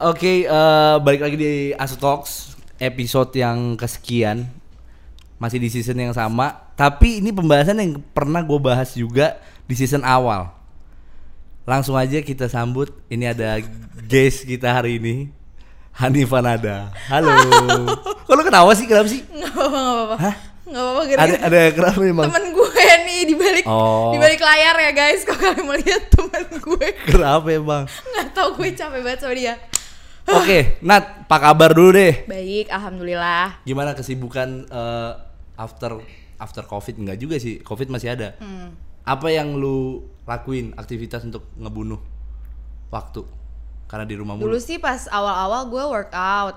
Oke, eh, balik lagi di Asu Talks episode yang kesekian. Masih di season yang sama, tapi ini pembahasan yang pernah gue bahas juga di season awal. Langsung aja kita sambut. Ini ada guest kita hari ini, Hanifah Nada. Halo. Kok lu ketawa sih? Kenapa sih? Nggak apa-apa. Hah? Nggak apa-apa, Ada gara-gara ada kenapa emang? temen gue nih di balik Oh. di balik layar ya guys. Kalau kalian melihat temen gue, Kenapa emang? nggak tahu gue capek banget sama dia. Oke, Nat, apa kabar dulu deh? Baik, alhamdulillah. Gimana kesibukan eh, after after covid enggak juga sih covid masih ada Hmm. apa yang lu lakuin aktivitas untuk ngebunuh waktu karena di rumah Dulu mulu sih pas awal-awal gue workout.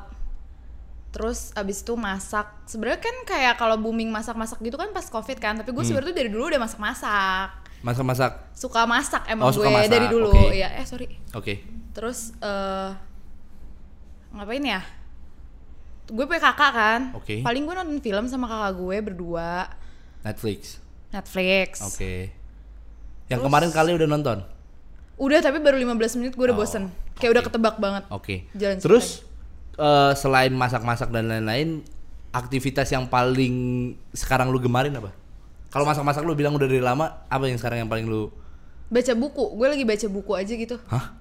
Terus abis itu masak. Sebenarnya kan kayak kalau booming masak-masak gitu kan pas covid kan. Tapi Hmm. gue sebenarnya tuh dari dulu udah masak-masak. masak-masak Suka masak emang Oh, gue masak, dari dulu. oke. Iya, eh sorry. oke Terus eh ngapain ya? Gue punya kakak kan. Oke. Paling gue nonton film sama kakak gue berdua Netflix Netflix. oke yang Terus- kemarin kali udah nonton Udah tapi baru 15 menit gue udah Oh, bosen. Kayak udah oke. ketebak banget. oke Jalan terus eh, selain masak-masak dan lain-lain aktivitas yang paling sekarang lu gemarin apa kalau masak-masak lu bilang udah dari lama apa yang sekarang yang paling lu Baca buku. Gue lagi baca buku aja gitu. hah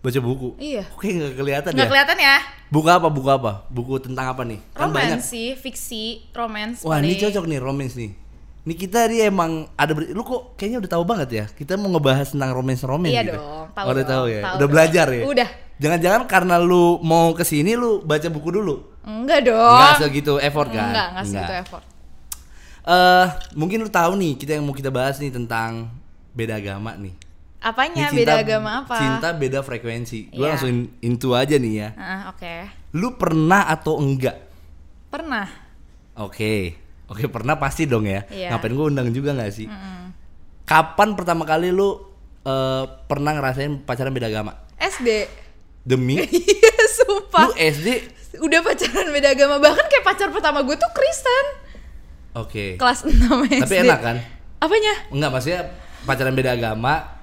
baca buku Iya. oke nggak kelihatan Nggak ya kelihatan ya? Buku apa? Buku apa? Buku tentang apa nih? Kan banyak. Romance sih, fiksi, romance. Wah, ini cocok nih romance nih. Ini kita dia emang ada ber- lu kok kayaknya udah tahu banget ya. Kita mau ngebahas tentang romance romance Iya gitu. dong, tahu Oh, udah tahu ya. tahu udah dong. belajar ya. Udah. Jangan-jangan karena lu mau ke sini lu baca buku dulu. Enggak dong. Enggak segitu effort kan? Enggak, enggak segitu effort. Eh, mungkin lu tahu nih kita yang mau kita bahas nih tentang beda agama nih. Apanya Ini beda agama apa? Cinta beda frekuensi. Gua Iya. langsung in- into aja nih ya. Ah, oke. Lu pernah atau enggak Pernah. Oke, oke pernah pasti dong ya. Iya. Ngapain gue undang juga nggak sih? Mm-mm. Kapan pertama kali lu eh, pernah ngerasain pacaran beda agama? SD. Demi Iya, sumpah. lu SD? Udah pacaran beda agama. Bahkan kayak pacar pertama gue tuh Kristen. Oke. Kelas 6 SD. Tapi enak kan? Apanya? Enggak maksudnya pacaran beda agama.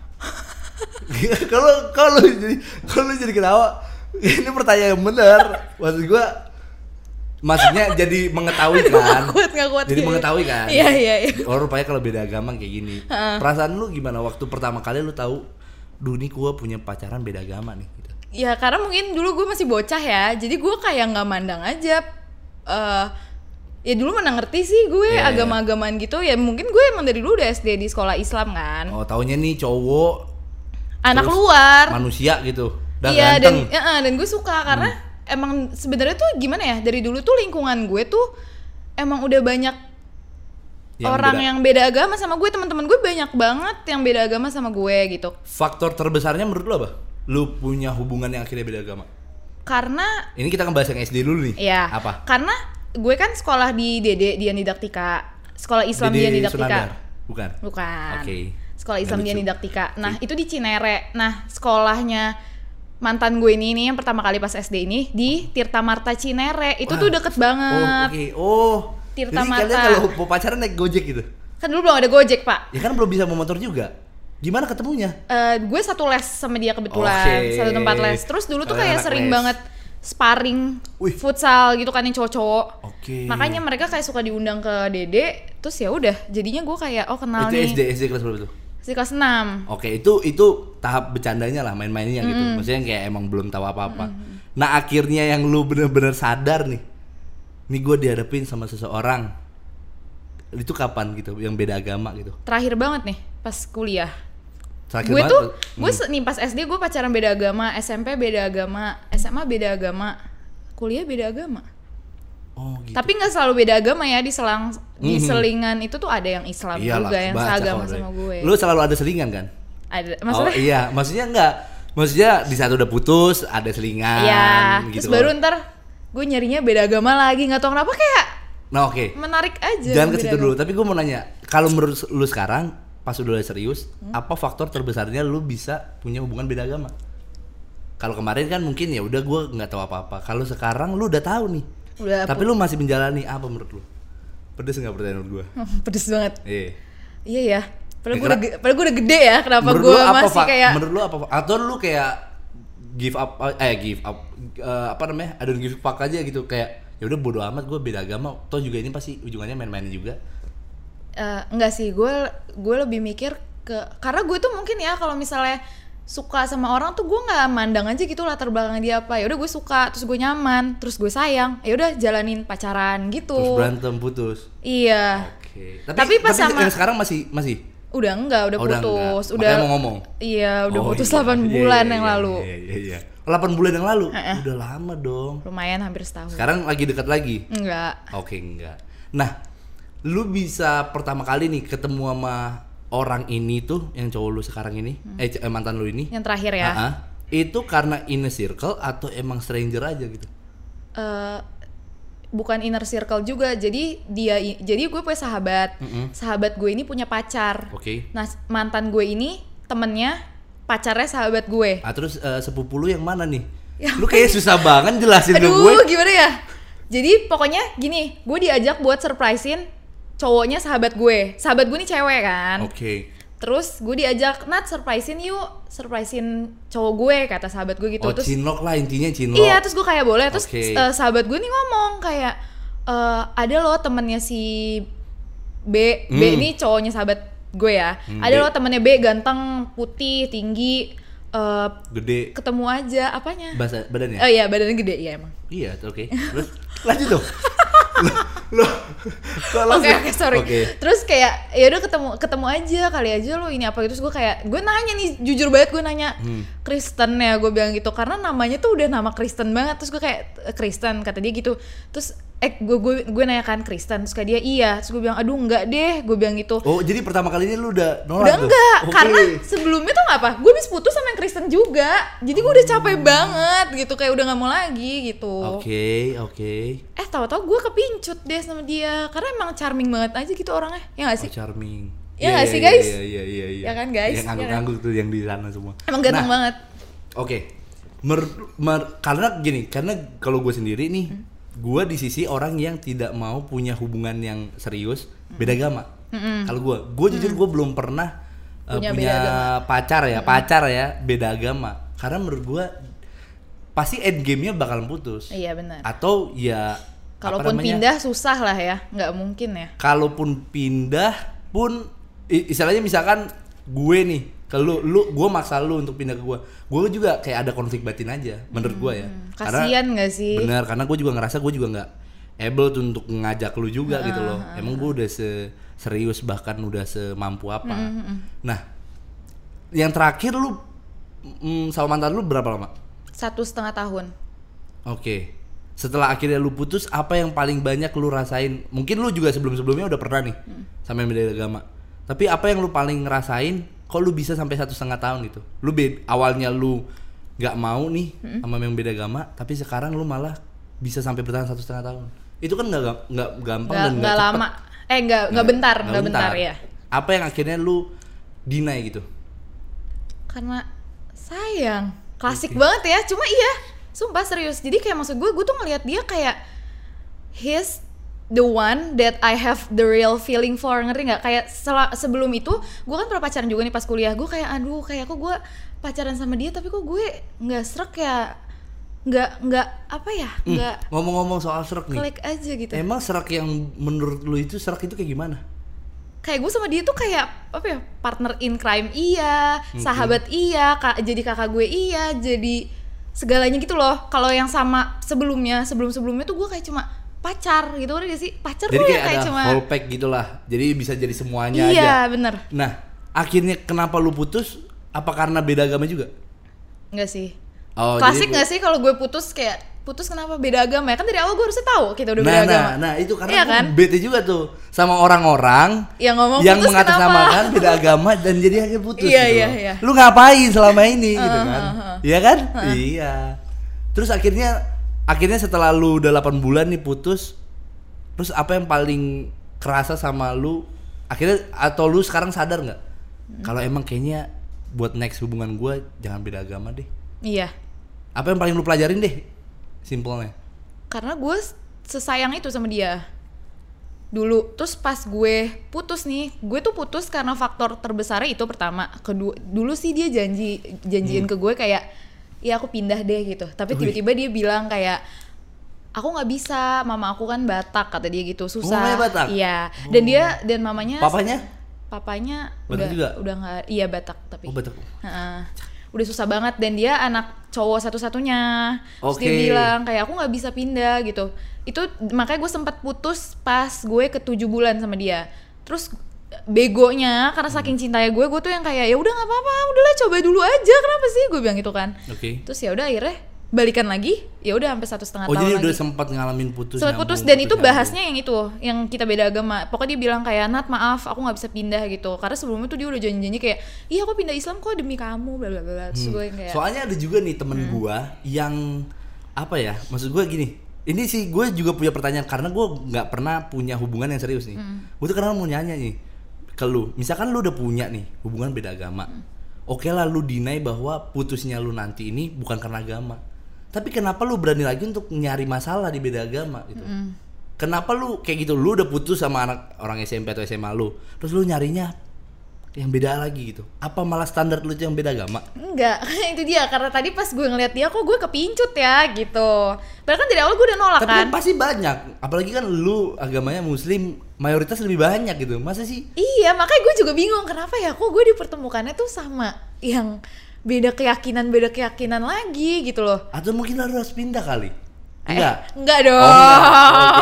Kalau kalau jadi kalau jadi ketawa, ini pertanyaan yang benar. Maksud gua maksudnya jadi mengetahui kan? Nggak kuat, nggak kuat. Jadi Iya. mengetahui kan? Iya, iya, iya. Oh rupanya kalau beda agama kayak gini. Perasaan lu gimana waktu pertama kali lu tahu, duh nih gua punya pacaran beda agama nih. Gitu. Ya karena mungkin dulu gue masih bocah ya, jadi gue kayak nggak mandang aja. eh ya dulu mana ngerti sih gue Iya, iya. agama-agamaan gitu. Ya mungkin gue emang dari dulu udah SD di sekolah Islam kan. Oh taunya nih cowok Anak terus luar. manusia gitu. Iya dan ganteng. ya, eh, dan gue suka karena emang sebenarnya tuh gimana ya dari dulu tuh lingkungan gue tuh emang udah banyak Yang orang beda. yang beda agama sama gue teman-teman gue banyak banget yang beda agama sama gue gitu. Faktor terbesarnya menurut lu apa? Lu punya hubungan yang akhirnya beda agama. Karena Ini kita ngebahas yang SD dulu nih. ya Apa? karena gue kan sekolah di Dede Dian Didaktika sekolah Islam Dede Dian Didaktika Sunandar? Bukan. bukan Oke. Sekolah Islam Dian. Didaktika nah itu di Cinere nah sekolahnya mantan gue ini nih yang pertama kali pas SD ini di Tirta Marta Cinere itu Wah. tuh deket Oh, banget oke. Oh. Tirta Jadi kalian Mata. kalau mau pacaran naik Gojek gitu. kan dulu belum ada Gojek pak Ya kan belum bisa mau motor juga. Gimana ketemunya? Eh, gue satu les sama dia kebetulan Oke. satu tempat les terus dulu tuh Kalian kayak anak sering les. banget sparring Wih. futsal gitu kan yang cowok-cowok Oke. makanya mereka kayak suka diundang ke Dede terus ya udah jadinya gue kayak oh kenal itu nih SD SD kelas berapa tuh? Si kelas 6 Oke, itu itu tahap bercandanya lah, main-mainnya gitu. Maksudnya kayak emang belum tahu apa-apa. Nah, akhirnya yang lu bener-bener sadar nih. Nih gue dihadapin sama seseorang. Itu kapan gitu, yang beda agama gitu. terakhir banget nih pas kuliah Terakhir gue banget, tuh hmm. gue nih pas SD gue pacaran beda agama SMP beda agama SMA beda agama kuliah beda agama Oh, gitu. tapi nggak selalu beda agama ya di selang di Mhm. selingan itu tuh ada yang Islam Iyalah, juga yang seagama sama gue Lu selalu ada selingan kan? ada Oh maksudnya iya, maksudnya enggak. Maksudnya di satu udah putus, ada selingan ya gitu. terus baru ntar gue nyarinya beda agama lagi nggak tahu kenapa kayak Nah, oke. menarik aja Jangan ke situ agama. dulu, tapi gue mau nanya, kalau menurut lu sekarang pas udah serius, Hmm? apa faktor terbesarnya lu bisa punya hubungan beda agama? Kalau kemarin kan mungkin ya udah gue nggak tahu apa-apa. Kalau sekarang lu udah tahu nih. Udah Tapi lu masih menjalani apa menurut lu? Pedes nggak pertanyaan menurut gue? pedes banget Iya. iya ya padahal gue udah, padahal gue udah gede ya kenapa gue apa masih Pak? kayak Menurut lu apa? Atau lu kayak give up eh give up eh, apa namanya? Don't give fuck aja gitu kayak ya udah bodo amat gue beda agama toh juga ini pasti ujungannya main-main juga Eh, enggak sih gue gue lebih mikir ke karena gue tuh mungkin ya kalau misalnya suka sama orang tuh gue nggak mandang aja gitu latar belakang dia apa. Ya udah gue suka terus gue nyaman terus gue sayang. Ya udah jalanin pacaran gitu. Terus berantem putus. Iya. Oke. Tapi pas sama- yang sekarang masih masih? Udah enggak udah Oh, udah putus. enggak. udah Makanya mau ngomong. iya udah Oh, putus iya. 8 Iya, bulan iya, yang iya, lalu. iya iya iya. 8 bulan yang lalu? Udah lama dong. Lumayan hampir setahun. Sekarang lagi dekat lagi? Enggak. Oke enggak. Nah, lu bisa pertama kali nih ketemu sama orang ini tuh yang cowok lu sekarang ini, eh c- eh, mantan lu ini. yang terakhir ya ah. itu karena inner circle atau emang stranger aja gitu? eh bukan inner circle juga jadi dia jadi gue punya sahabat sahabat gue ini punya pacar Oke. nah mantan gue ini temennya pacarnya sahabat gue Ah terus eh, sepupu lu yang mana nih? Ya lu kayak susah banget jelasin ke aduh gue. gimana ya jadi pokoknya gini gue diajak buat surprisein cowoknya sahabat gue sahabat gue ini cewek kan Oke. terus gue diajak nat surprisein yuk surprisein cowok gue kata sahabat gue gitu Oh, terus cinlok lah intinya cinlok. Iya, terus gue kayak boleh. Terus Oke. eh, sahabat gue nih ngomong kayak eh, ada loh temennya si B. B Hmm. ini cowoknya sahabat gue ya. Hmm, ada B. loh temennya B ganteng, putih, tinggi. Eh, Gede. ketemu aja apanya? Bahasa badannya? Oh iya, badannya gede iya emang. Iya, oke. Terus lanjut dong. lo, Oke oke sorry. Oke. Terus kayak ya udah ketemu ketemu aja kali aja lo ini apa gitu. Terus gue kayak gue nanya nih jujur banget gue nanya Hmm. Kristen ya gue bilang gitu karena namanya tuh udah nama Kristen banget. Terus gue kayak "Eh, Kristen kata dia gitu. Terus eh gue gue gue nanya kan Kristen terus kayak dia iya. Terus gue bilang aduh enggak deh gue bilang gitu. Oh, jadi pertama kali ini lu udah nolak Udah tuh? enggak, Oke. karena sebelumnya tuh apa, gue habis putus sama yang Kristen juga, jadi gue udah capek banget gitu, kayak udah nggak mau lagi gitu. Oke, oke. Eh tahu-tahu gue kepincut deh sama dia, karena emang charming banget aja gitu orangnya, ya nggak sih? Oh, charming. Ya nggak sih, iya, guys? Iya, iya, iya, iya. Ya kan, guys? Yang ngangguk-ngangguk tuh yang di sana semua. Emang ganteng Nah, banget. Oke. Mer- mer- karena gini, karena kalau gue sendiri nih, Hmm. Gue di sisi orang yang tidak mau punya hubungan yang serius, beda agama. Kalau gue, gue jujur gue belum pernah uh, Punya punya, beda agama. Hmm. pacar ya, pacar ya, beda agama. Karena menurut gue pasti end game-nya bakalan putus. Iya benar. Atau ya Kalaupun pindah susah lah ya, nggak mungkin ya. kalaupun pindah pun istilahnya misalkan gue nih ke lu lu gue maksa lu untuk pindah ke gue gue juga kayak ada konflik batin aja menurut gue ya Hmm, Kasian nggak sih? bener karena gue juga ngerasa gue juga nggak able tuh untuk ngajak lu juga gitu loh emang gue udah se serius bahkan udah semampu apa nah yang terakhir lu mm, sama mantan lu berapa lama Satu setengah tahun. Oke. Setelah akhirnya lu putus, apa yang paling banyak lu rasain? Mungkin lu juga sebelum-sebelumnya udah pernah nih sama yang beda agama. Tapi apa yang lu paling ngerasain? Kok lu bisa sampai satu setengah tahun gitu? Lu bed awalnya lu nggak mau nih sama yang beda agama, tapi sekarang lu malah bisa sampai bertahan satu setengah tahun. Itu kan nggak ga- nggak gampang Nggak dan nggak lama. Eh nggak nggak bentar, nggak bentar ya. Apa yang akhirnya lu deny gitu? Karena sayang. Klasik banget ya, cuma iya. Sumpah serius. Jadi kayak maksud gue, gue tuh ngelihat dia kayak he's the one that I have the real feeling for ngerti nggak? Kayak sebelum itu gue kan pernah pacaran juga nih pas kuliah. Gue kayak aduh kayak kok gue pacaran sama dia tapi kok gue nggak serak ya? Nggak nggak apa ya? Hmm, nggak Ngomong-ngomong soal serak nih. klik aja gitu. Emang serak yang menurut lu itu serak itu kayak gimana? kayak gue sama dia tuh kayak apa ya partner in crime iya sahabat iya kak jadi kakak gue iya jadi segalanya gitu loh. Kalau yang sama sebelumnya sebelum sebelumnya tuh gue kayak cuma pacar gitu udah gak sih pacar Jadi kayak, yang kayak ada cuma whole pack gitulah. Jadi bisa jadi semuanya aja. iya bener Nah, akhirnya kenapa lu putus? Apa karena beda agama juga? nggak sih Oh, klasik nggak sih kalau gue putus kayak putus kenapa beda agama ya kan dari awal gue harusnya tahu kita udah beda Nah, agama nah, nah itu karena Iya kan? bete juga tuh sama orang-orang Yang ngomong yang mengatasnamakan beda agama dan jadi akhirnya putus Iya, gitu iya, iya. Lu ngapain selama ini gitu kan? Iya kan? Iya. Terus akhirnya akhirnya setelah lu udah 8 bulan nih putus, terus apa yang paling kerasa sama lu? Akhirnya atau lu sekarang sadar nggak? Hmm. Kalau emang kayaknya buat next hubungan gua jangan beda agama deh. iya Apa yang paling lu pelajarin deh? Simpelnya. karena gue sesayang itu sama dia dulu terus pas gue putus nih gue tuh putus karena faktor terbesarnya itu pertama kedua dulu sih dia janji janjiin ke gue kayak iya aku pindah deh gitu tapi tiba-tiba dia bilang kayak aku nggak bisa mama aku kan Batak kata dia gitu susah mamanya Batak? iya dan dia dan mamanya Papanya? papanya Batak udah juga? udah nggak iya Batak tapi Oh, Batak. Heeh. udah susah banget dan dia anak cowok satu-satunya terus dia bilang kayak aku nggak bisa pindah gitu itu makanya gue sempat putus pas gue ke tujuh bulan sama dia terus begonya karena saking Hmm. cintanya gue gue tuh yang kayak ya udah nggak apa-apa udahlah coba dulu aja kenapa sih gue bilang gitu kan Oke. terus ya udah akhirnya balikan lagi ya udah sampai satu setengah Oh tahun jadi lagi udah sempat ngalamin putus sempat putus dan itu bahasnya yang itu yang kita beda agama pokoknya dia bilang kayak Nat maaf aku nggak bisa pindah gitu karena sebelumnya tuh dia udah janji-janji kayak iya aku pindah Islam kok demi kamu bla bla bla gue kayak Hmm. Soalnya ada juga nih temen Hmm. gua yang apa ya? Maksud gua gini. Ini sih gue juga punya pertanyaan karena gue nggak pernah punya hubungan yang serius nih. Hmm. Gue tuh karena mau nanya nih ke lu. Misalkan lu udah punya nih hubungan beda agama. Hmm. Oke lah lu deny bahwa putusnya lu nanti ini bukan karena agama. Tapi kenapa lu berani lagi untuk nyari masalah di beda agama gitu? Hmm. Kenapa lu kayak gitu? Lu udah putus sama anak orang SMP atau SMA lu, terus lu nyarinya yang beda lagi gitu? Apa malah standar lu yang beda agama? enggak itu dia karena tadi pas gue ngeliat dia kok gue kepincut ya gitu padahal kan dari awal gue udah nolak Tapi kan kan pasti banyak, apalagi kan lu agamanya muslim, mayoritas lebih banyak gitu. Masa sih? iya makanya gue juga bingung kenapa ya kok gue dipertemukannya tuh sama yang beda keyakinan beda keyakinan lagi gitu loh Atau mungkin lu harus pindah kali? Eh, Enggak. enggak Oh, dong enggak.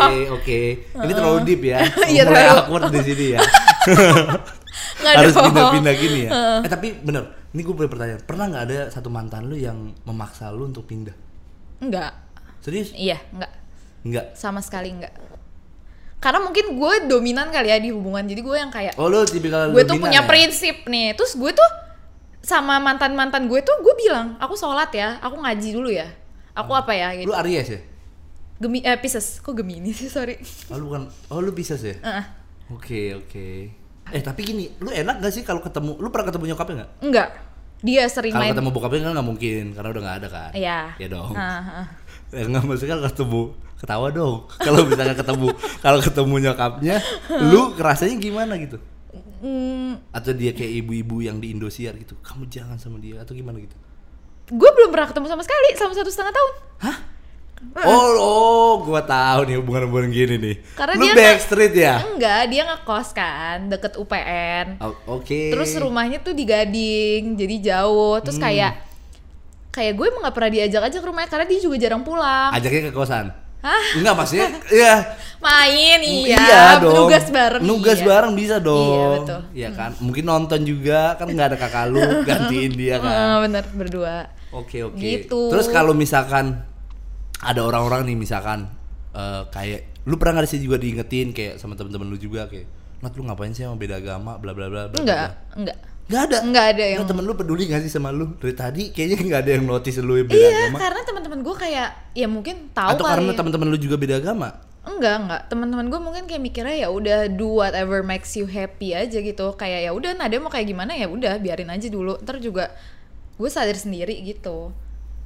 Oke, oke. Ini terlalu deep ya. Iya, Mulai terlalu. awkward di sini ya. Harus pindah-pindah gini ya. Eh tapi bener, ini gue punya pertanyaan. Pernah nggak ada satu mantan lu yang memaksa lu untuk pindah? enggak Serius? iya enggak Enggak. sama sekali enggak karena mungkin gue dominan kali ya di hubungan jadi gue yang kayak Oh lu tipikal gue tuh punya ya? prinsip nih terus gue tuh sama mantan mantan gue tuh gue bilang aku sholat ya aku ngaji dulu ya aku apa ya gitu Lu Aries ya? Gemi eh Pisces kok Gemini sih sorry Oh lu kan, oh lu bisa sih? Heeh. Oke oke. Eh tapi gini, lu enak gak sih kalau ketemu? Lu pernah ketemu nyokapnya nggak? enggak dia sering Kalau main ketemu bokapnya kan nggak mungkin karena udah nggak ada kan? Iya. Ya dong. Ah, ah. Ya nggak maksudnya kalau ketemu ketawa dong. kalau misalnya ketemu kalau ketemu nyokapnya, lu rasanya gimana gitu? Hmm, Atau dia kayak ibu-ibu yang di Indosiar gitu, kamu jangan sama dia atau gimana gitu? gue belum pernah ketemu sama sekali selama satu setengah tahun Hah? Oh, oh, gua tahu nih hubungan-hubungan gini nih. Karena lu dia backstreet ya? enggak dia ngekos kan deket UPN O- Oke. terus rumahnya tuh di Gading jadi jauh terus Hmm. kayak kayak gue emang gak pernah diajak aja ke rumahnya karena dia juga jarang pulang ajaknya ke kosan. Hah? Enggak maksudnya, iya. main iya, dong. nugas bareng Nugas iya. bareng bisa dong. Iya, betul. Iya kan? Mungkin nonton juga kan nggak ada kakak lu gantiin dia kan. Ah, bener berdua Oke oke. Gitu. Terus kalau misalkan ada orang-orang nih misalkan eh, kayak lu pernah nggak sih juga diingetin kayak sama temen-temen lu juga kayak Nat lu ngapain sih sama beda agama bla bla bla bla enggak bla." enggak Nggak ada. Enggak ada yang- Nggak, temen lu peduli gak sih sama lu? Dari tadi kayaknya nggak ada yang notice lu yang beda iya agama. karena teman-teman gue kayak ya mungkin tahu Atau karena ya. teman-teman lu juga beda agama? enggak enggak teman-teman gue mungkin kayak mikirnya ya udah do whatever makes you happy aja gitu kayak ya udah nada mau kayak gimana ya udah biarin aja dulu ntar juga gue sadar sendiri gitu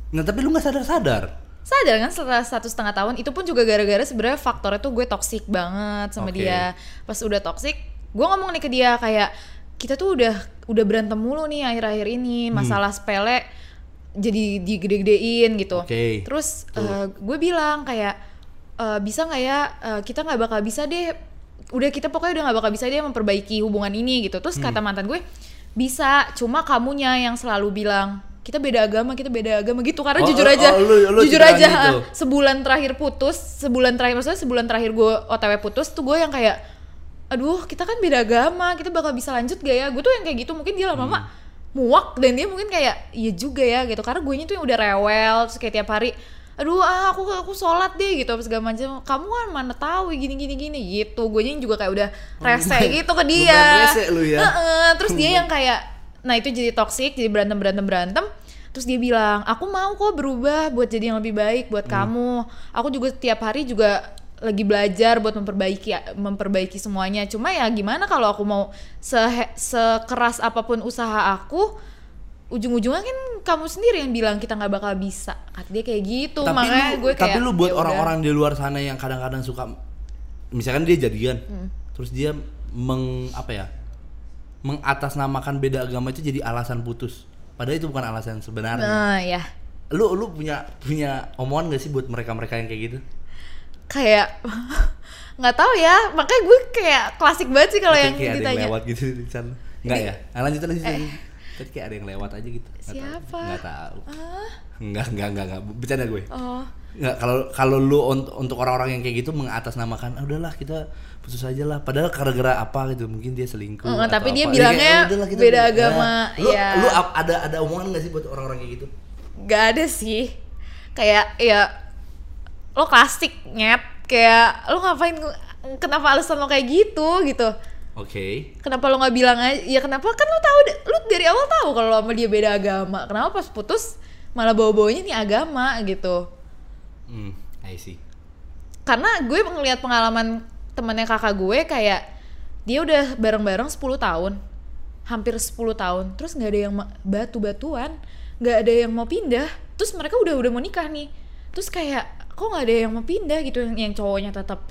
Nah tapi lu nggak sadar-sadar. Sadar kan setelah satu setengah tahun itu pun juga gara-gara sebenarnya faktornya tuh gue toxic banget sama Oke. dia pas udah toxic gue ngomong nih ke dia kayak kita tuh udah udah berantem mulu nih akhir-akhir ini Hmm. masalah sepele jadi digede-gedein gitu Oke. terus eh, gue bilang kayak eh, bisa nggak ya eh, kita nggak bakal bisa deh udah kita pokoknya udah nggak bakal bisa deh memperbaiki hubungan ini gitu terus Hmm. kata mantan gue bisa cuma kamunya yang selalu bilang kita beda agama kita beda agama gitu. Karena Oh, jujur oh, aja oh, lu- lu jujur aja gitu. sebulan terakhir putus sebulan terakhir maksudnya sebulan terakhir gue otw putus tuh gue yang kayak aduh kita kan beda agama kita bakal bisa lanjut gak ya? Gue tuh yang kayak gitu mungkin dia lama-lama muak dan dia mungkin kayak iya juga ya gitu. Karena gue tuh yang udah rewel terus kayak tiap hari aduh ah aku aku sholat deh gitu apa segala macam. Kamu kan mana tahu gini gini gini gitu gue juga kayak udah rese lumayan- gitu ke dia. rese lu ya. Terus dia yang kayak nah itu jadi toxic jadi berantem berantem. Berantem terus dia bilang aku mau kok berubah buat jadi yang lebih baik buat Hmm. kamu. Aku juga tiap hari juga lagi belajar buat memperbaiki memperbaiki semuanya. Cuma ya gimana kalau aku mau se- sekeras apa pun usaha aku ujung-ujungnya kan kamu sendiri yang bilang kita nggak bakal bisa. Kata dia kayak gitu. Tapi makanya lu, gue kayak tapi lu buat ya orang-orang di luar sana yang kadang-kadang suka misalkan dia jadian Hmm. terus dia meng apa ya mengatasnamakan beda agama itu jadi alasan putus padahal itu bukan alasan sebenarnya nah ya lu lu punya punya omongan gak sih buat mereka-mereka yang kayak gitu? kayak nggak tahu ya makanya gue kayak klasik banget sih kalau yang kayak ada yang lewat gitu di sana. Enggak ya? Nah, lanjut lanjut. lanjut. Tadi kayak ada yang lewat aja gitu. Tahu. Siapa? Nggak tahu. ah Enggak, enggak, enggak, enggak. Bercanda gue. oh Enggak, kalau kalau lu untuk, untuk orang-orang yang kayak gitu mengatasnamakan, ah, udahlah kita putus aja lah. Padahal gara-gara apa gitu, mungkin dia selingkuh. Enggak, atau tapi dia apa. bilangnya Ya, kayak, "Ah, udahlah, kita beda putus." agama, Nah, lu, iya. lu ada ada omongan gak sih buat orang-orang kayak gitu? nggak ada sih kayak ya lo klasik nyet kayak lo ngapain kenapa alasan lo kayak gitu gitu Oke. kenapa lo nggak bilang aja ya kenapa kan lo tahu lo dari awal tahu kalau lo sama dia beda agama kenapa pas putus malah bawa bawanya nih agama gitu Hmm, I see. karena gue ngelihat pengalaman temannya kakak gue kayak dia udah bareng-bareng 10 tahun. Hampir 10 tahun. Terus nggak ada yang batu-batuan. Nggak ada yang mau pindah. Terus mereka udah udah mau nikah nih. Terus kayak kok nggak ada yang mau pindah gitu? Yang, yang cowoknya tetap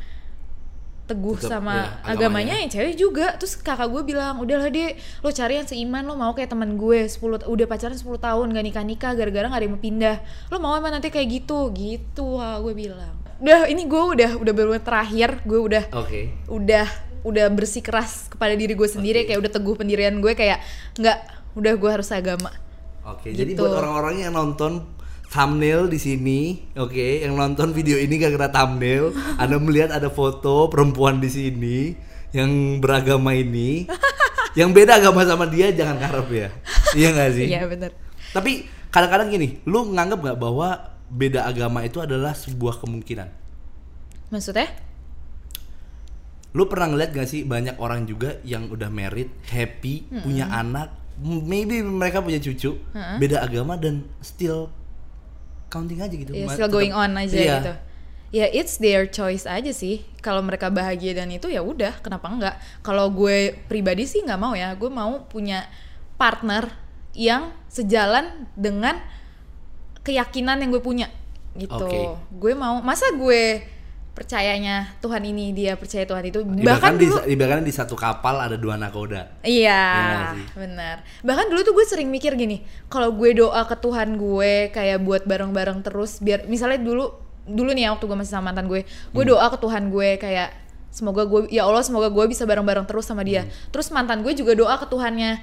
teguh Tetep, sama ya, agamanya. agamanya. yang cewek juga. Terus kakak gue bilang udahlah deh lo cari yang seiman. Lo mau kayak teman gue 10 udah pacaran 10 tahun gak nikah nikah gara-gara gak ada yang mau pindah. Lo mau emang nanti kayak gitu? Gitu gue bilang udah ini gue udah udah baru terakhir gue udah Oke. udah udah bersih keras kepada diri gue sendiri Oke. kayak udah teguh pendirian gue kayak nggak udah gue harus agama Oke, jadi Gitu. buat orang-orang yang nonton thumbnail di sini, oke, yang nonton video ini gak kena thumbnail, Anda melihat ada foto perempuan di sini yang beragama ini, yang beda agama sama dia jangan ngarep ya, iya gak sih? iya bener Tapi kadang-kadang gini, lu nganggap nggak bahwa beda agama itu adalah sebuah kemungkinan? maksudnya Lu pernah ngeliat gak sih banyak orang juga yang udah married, happy, punya anak, maybe mereka punya cucu, Mm-mm. beda agama dan still counting aja gitu. Ma- still tetep- going on aja iya. gitu ya it's their choice aja sih kalau mereka bahagia dan itu ya udah kenapa enggak kalau gue pribadi sih nggak mau ya gue mau punya partner yang sejalan dengan keyakinan yang gue punya gitu Oke. gue mau masa gue percayanya Tuhan ini dia percaya Tuhan itu Ibaratkan bahkan di, ibaratkan di satu kapal ada dua nakoda. Iya sih? benar. Bahkan dulu tuh gue sering mikir gini, kalau gue doa ke Tuhan gue kayak buat bareng-bareng terus, biar misalnya dulu dulu nih ya waktu gue masih sama mantan gue, gue Hmm. doa ke Tuhan gue kayak semoga gue ya Allah semoga gue bisa bareng-bareng terus sama dia. Hmm. Terus mantan gue juga doa ke Tuhannya,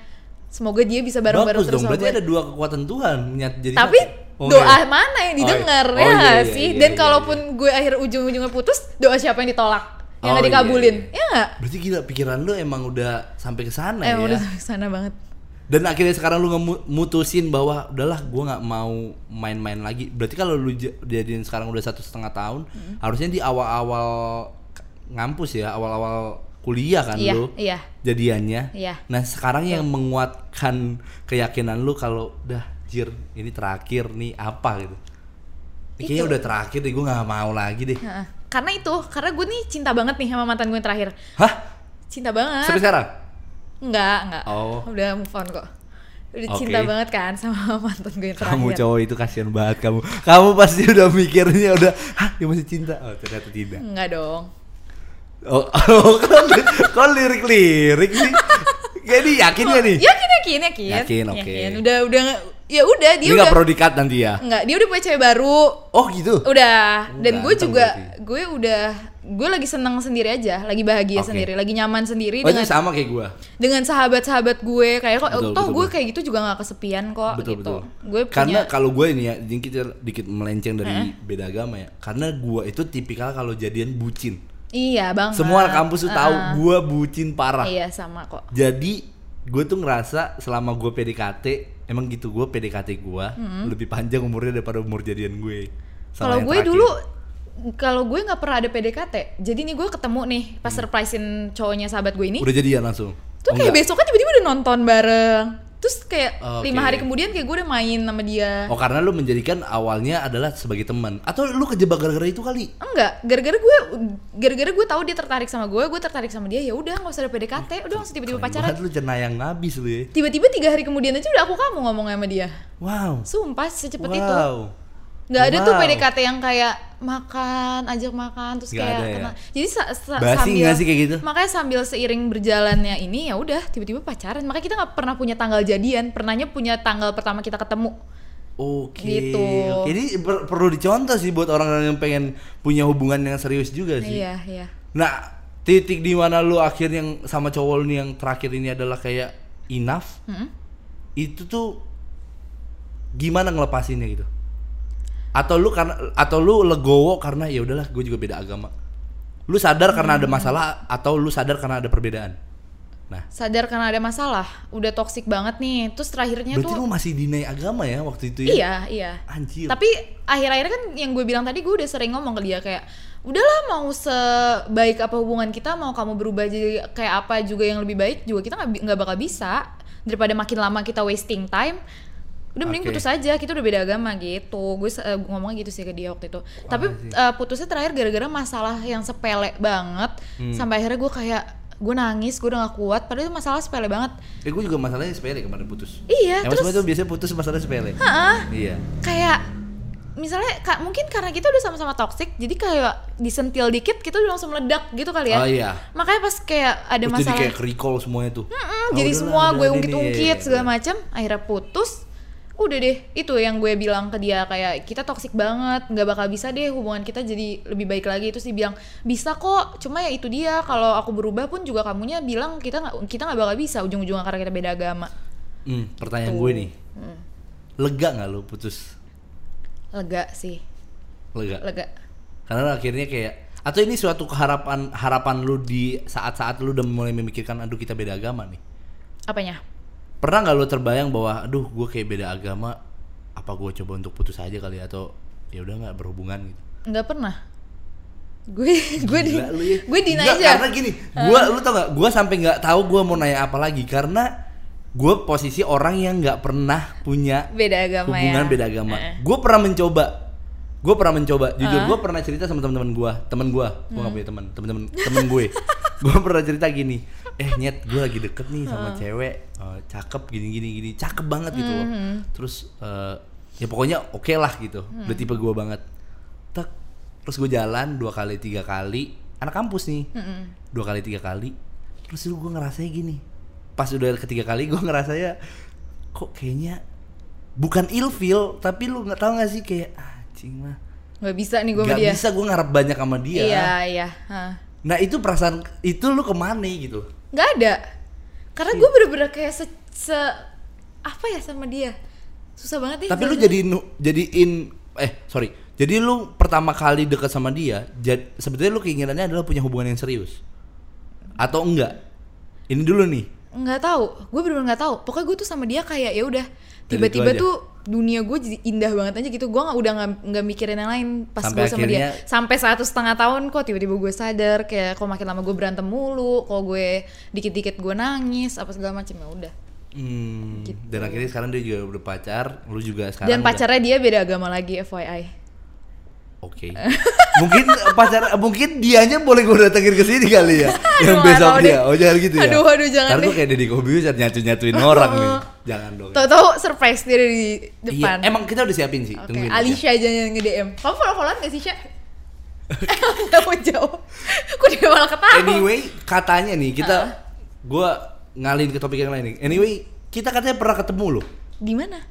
semoga dia bisa bareng-bareng terus dong, sama berarti gue. ada dua kekuatan Tuhan jadi Tapi satu. Oh, doa iya. mana yang Oh, didengar iya. ya Oh, iya, iya, sih? iya, Dan iya, kalaupun gue akhir ujung-ujungnya putus, doa siapa yang ditolak? Yang Oh, iya, dikabulin? iya. Ya nggak? Berarti gila pikiran lu emang udah sampai ke sana Eh, ya. udah sampai sana banget. Dan akhirnya sekarang lu mutusin bahwa udahlah gua nggak mau main-main lagi. Berarti kalau lu j- jadian sekarang udah satu setengah tahun, Hmm. harusnya di awal-awal ngampus ya, awal-awal kuliah kan Iya, lu iya. jadiannya. Iya. Nah sekarang yang menguatkan keyakinan lu kalau udah jir ini terakhir nih apa gitu. Ini Kayaknya udah terakhir deh, gue nggak mau lagi deh. Karena itu, karena gue nih cinta banget nih sama mantan gue yang terakhir. Hah? Cinta banget. Sampai sekarang? Enggak, enggak. Oh. Udah move on kok. Udah Oke. cinta banget kan sama mantan gue yang terakhir. Kamu cowok itu kasihan banget kamu. Kamu pasti udah mikirnya udah, hah dia masih cinta. Oh ternyata tidak. Enggak dong. Oh, oh kok, li- kok lirik-lirik sih? Jadi yakin gak nih? Yakin, yakin, yakin. Yakin, oke. Udah, udah, ya udah dia Ini udah. gak perlu dikat nanti ya? Enggak, dia udah punya cewek baru. Oh gitu? Udah. Dan gue juga, berarti. gue udah, gue lagi seneng sendiri aja, lagi bahagia Oke. sendiri, lagi nyaman sendiri Oh dengan itu sama kayak gue dengan sahabat-sahabat gue kayak kok Betul, toh betul, gue betul. kayak gitu juga nggak kesepian kok Betul gitu. betul. Gue Karena punya kalau gue ini ya, dikit dikit melenceng dari beda agama ya. Karena gue itu tipikal kalau jadian bucin. iya banget. Semua kampus tuh tahu Ah, gue bucin parah. Iya sama kok. Jadi gue tuh ngerasa selama gue PDKT emang gitu gue PDKT gue lebih panjang umurnya daripada umur jadian gue. Kalau gue terakhir. dulu kalau gue nggak pernah ada PDKT. Jadi nih gue ketemu nih pas surprisein cowoknya sahabat gue ini. udah jadian langsung. Tuh Oh, kayak enggak? besoknya tiba-tiba udah nonton bareng. Terus kayak Oke. lima hari kemudian kayak gue udah main sama dia. Oh karena lu menjadikan awalnya adalah sebagai teman atau lu kejebak gara-gara itu kali? Enggak, gara-gara gue gara-gara gue tahu dia tertarik sama gue, gue tertarik sama dia ya udah nggak usah ada PDKT, udah langsung tiba-tiba pacaran. lu cenayang ngabis lu ya. Tiba-tiba tiga hari kemudian aja udah aku kamu ngomong sama dia. Wow. Sumpah secepat wow. itu. Nggak ada tuh. PDKT yang kayak makan, ajak makan terus Nggak kayak ada ya? Jadi sa- sa- Basi sambil sih kayak gitu? Makanya sambil seiring berjalannya ini ya udah tiba-tiba pacaran. Makanya kita nggak pernah punya tanggal jadian, pernahnya punya tanggal pertama kita ketemu. Oke. Gitu. Oke, Ini per- perlu dicontoh sih buat orang yang pengen punya hubungan yang serius juga sih. Iya, iya. Nah, titik di mana lu akhirnya yang sama cowok lu nih yang terakhir ini adalah kayak enough. Mm-mm. Itu tuh gimana ngelepasinnya gitu? Atau lu karena atau lu legowo karena ya udahlah gue juga beda agama. Lu sadar karena ada masalah atau lu sadar karena ada perbedaan? Nah, Sadar karena ada masalah, udah toxic banget nih. Terus terakhirnya berarti tuh lu masih deny agama ya waktu itu ya? Iya, iya. Anjir. Tapi akhir-akhir kan yang gue bilang tadi gue udah sering ngomong ke dia kayak udahlah mau sebaik apa hubungan kita mau kamu berubah jadi kayak apa juga yang lebih baik juga kita nggak bakal bisa daripada makin lama kita wasting time udah mending Oke. putus aja kita udah beda agama gitu gue eh, ngomongnya gitu sih ke dia waktu itu tapi sih. eh, putusnya terakhir gara-gara masalah yang sepele banget Hmm. sampai akhirnya gue kayak gue nangis gue udah gak kuat padahal itu masalah sepele banget Eh gue juga masalahnya sepele kemarin putus. iya Emang terus tuh biasanya putus masalah sepele. Heeh. Iya. kayak misalnya kak mungkin karena kita udah sama-sama toxic jadi kayak disentil dikit kita udah langsung meledak gitu kali ya Oh iya. makanya pas kayak ada Terus masalah jadi kayak recall semuanya tuh. Mm, Oh, jadi udahlah, semua gue ungkit-ungkit segala macam akhirnya putus udah deh itu yang gue bilang ke dia kayak kita toxic banget nggak bakal bisa deh hubungan kita jadi lebih baik lagi terus dia bilang bisa kok cuma ya itu dia kalau aku berubah pun juga kamunya bilang kita nggak kita nggak bakal bisa ujung-ujungnya karena kita beda agama Hmm, pertanyaan Tuh. gue nih. Hmm. Lega nggak lu putus? lega sih Lega. lega Karena akhirnya kayak atau ini suatu keharapan harapan lu di saat-saat lu udah mulai memikirkan aduh kita beda agama nih. apanya Pernah nggak lu terbayang bahwa aduh gue kayak beda agama apa gue coba untuk putus aja kali ya? atau ya udah nggak berhubungan gitu. nggak pernah gue gue di ya. gue Nggak, aja Karena gini, gua lu tau gak? Gua sampai nggak tahu gua mau nanya apa lagi karena gua posisi orang yang nggak pernah punya beda agama hubungan ya beda agama. Heeh. Gue pernah mencoba. Gue pernah mencoba. Jujur, Ah. gue pernah cerita sama teman-teman gue, teman gue. Gue Hmm. gak punya teman, teman-teman temen gue. gue pernah cerita gini. Eh nyet, gue lagi deket nih sama cewek, eh, cakep gini gini gini, cakep banget gitu loh. Hmm. Terus eh, ya pokoknya oke lah gitu. Hmm. Udah tipe gue banget. Tak, terus gue jalan dua kali tiga kali, anak kampus nih, Mm-mm. dua kali tiga kali. Terus gue ngerasanya gini. Pas udah ketiga kali gue ngerasanya kok kayaknya bukan ilfeel tapi lu nggak tahu nggak sih kayak anjing mah nggak bisa nih gue nggak bisa gue ngarep banyak sama dia iya iya Hah. nah itu perasaan itu lu ke mana gitu nggak ada. Karena gue bener-bener kayak se, se- apa ya sama dia? Susah banget nih tapi lu jadi jadiin eh sorry. Jadi lu pertama kali deket sama dia jad, sebetulnya lu keinginannya adalah punya hubungan yang serius. Atau enggak? Ini dulu nih. Nggak tahu. Gue bener-bener nggak tahu. Pokoknya gue tuh sama dia kayak ya udah tiba-tiba tuh dunia gue jadi indah banget aja gitu. Gue nggak udah nggak mikirin yang lain pas Sampai gue sama dia. akhirnya- sampai satu setengah tahun kok tiba-tiba gue sadar kayak kok makin lama gue berantem mulu kok gue dikit-dikit gue nangis apa segala macam ya udah. Hmm, Gitu. dan akhirnya sekarang dia juga udah pacar lu juga sekarang dan udah- pacarnya dia beda agama lagi FYI Oke. mungkin pacar mungkin dianya boleh gue datengin ke sini kali ya. yang besok dia. deh. Oh jangan gitu ya. Aduh, aduh, jangan Ntar gue kayak Deddy Kobusier nyatu-nyatuin orang nih. Jangan dong. tahu-tahu surprise dia di Iya, depan emang kita udah siapin sih. Tungguin aja. Alicia aja yang nge-DM. Kamu follow-followan gak sih, Sya? Gak mau jawab. Kok dia malah ketawa? Anyway, katanya nih kita gua ngalin ke topik yang lain nih. Anyway, kita katanya pernah ketemu loh. Di mana?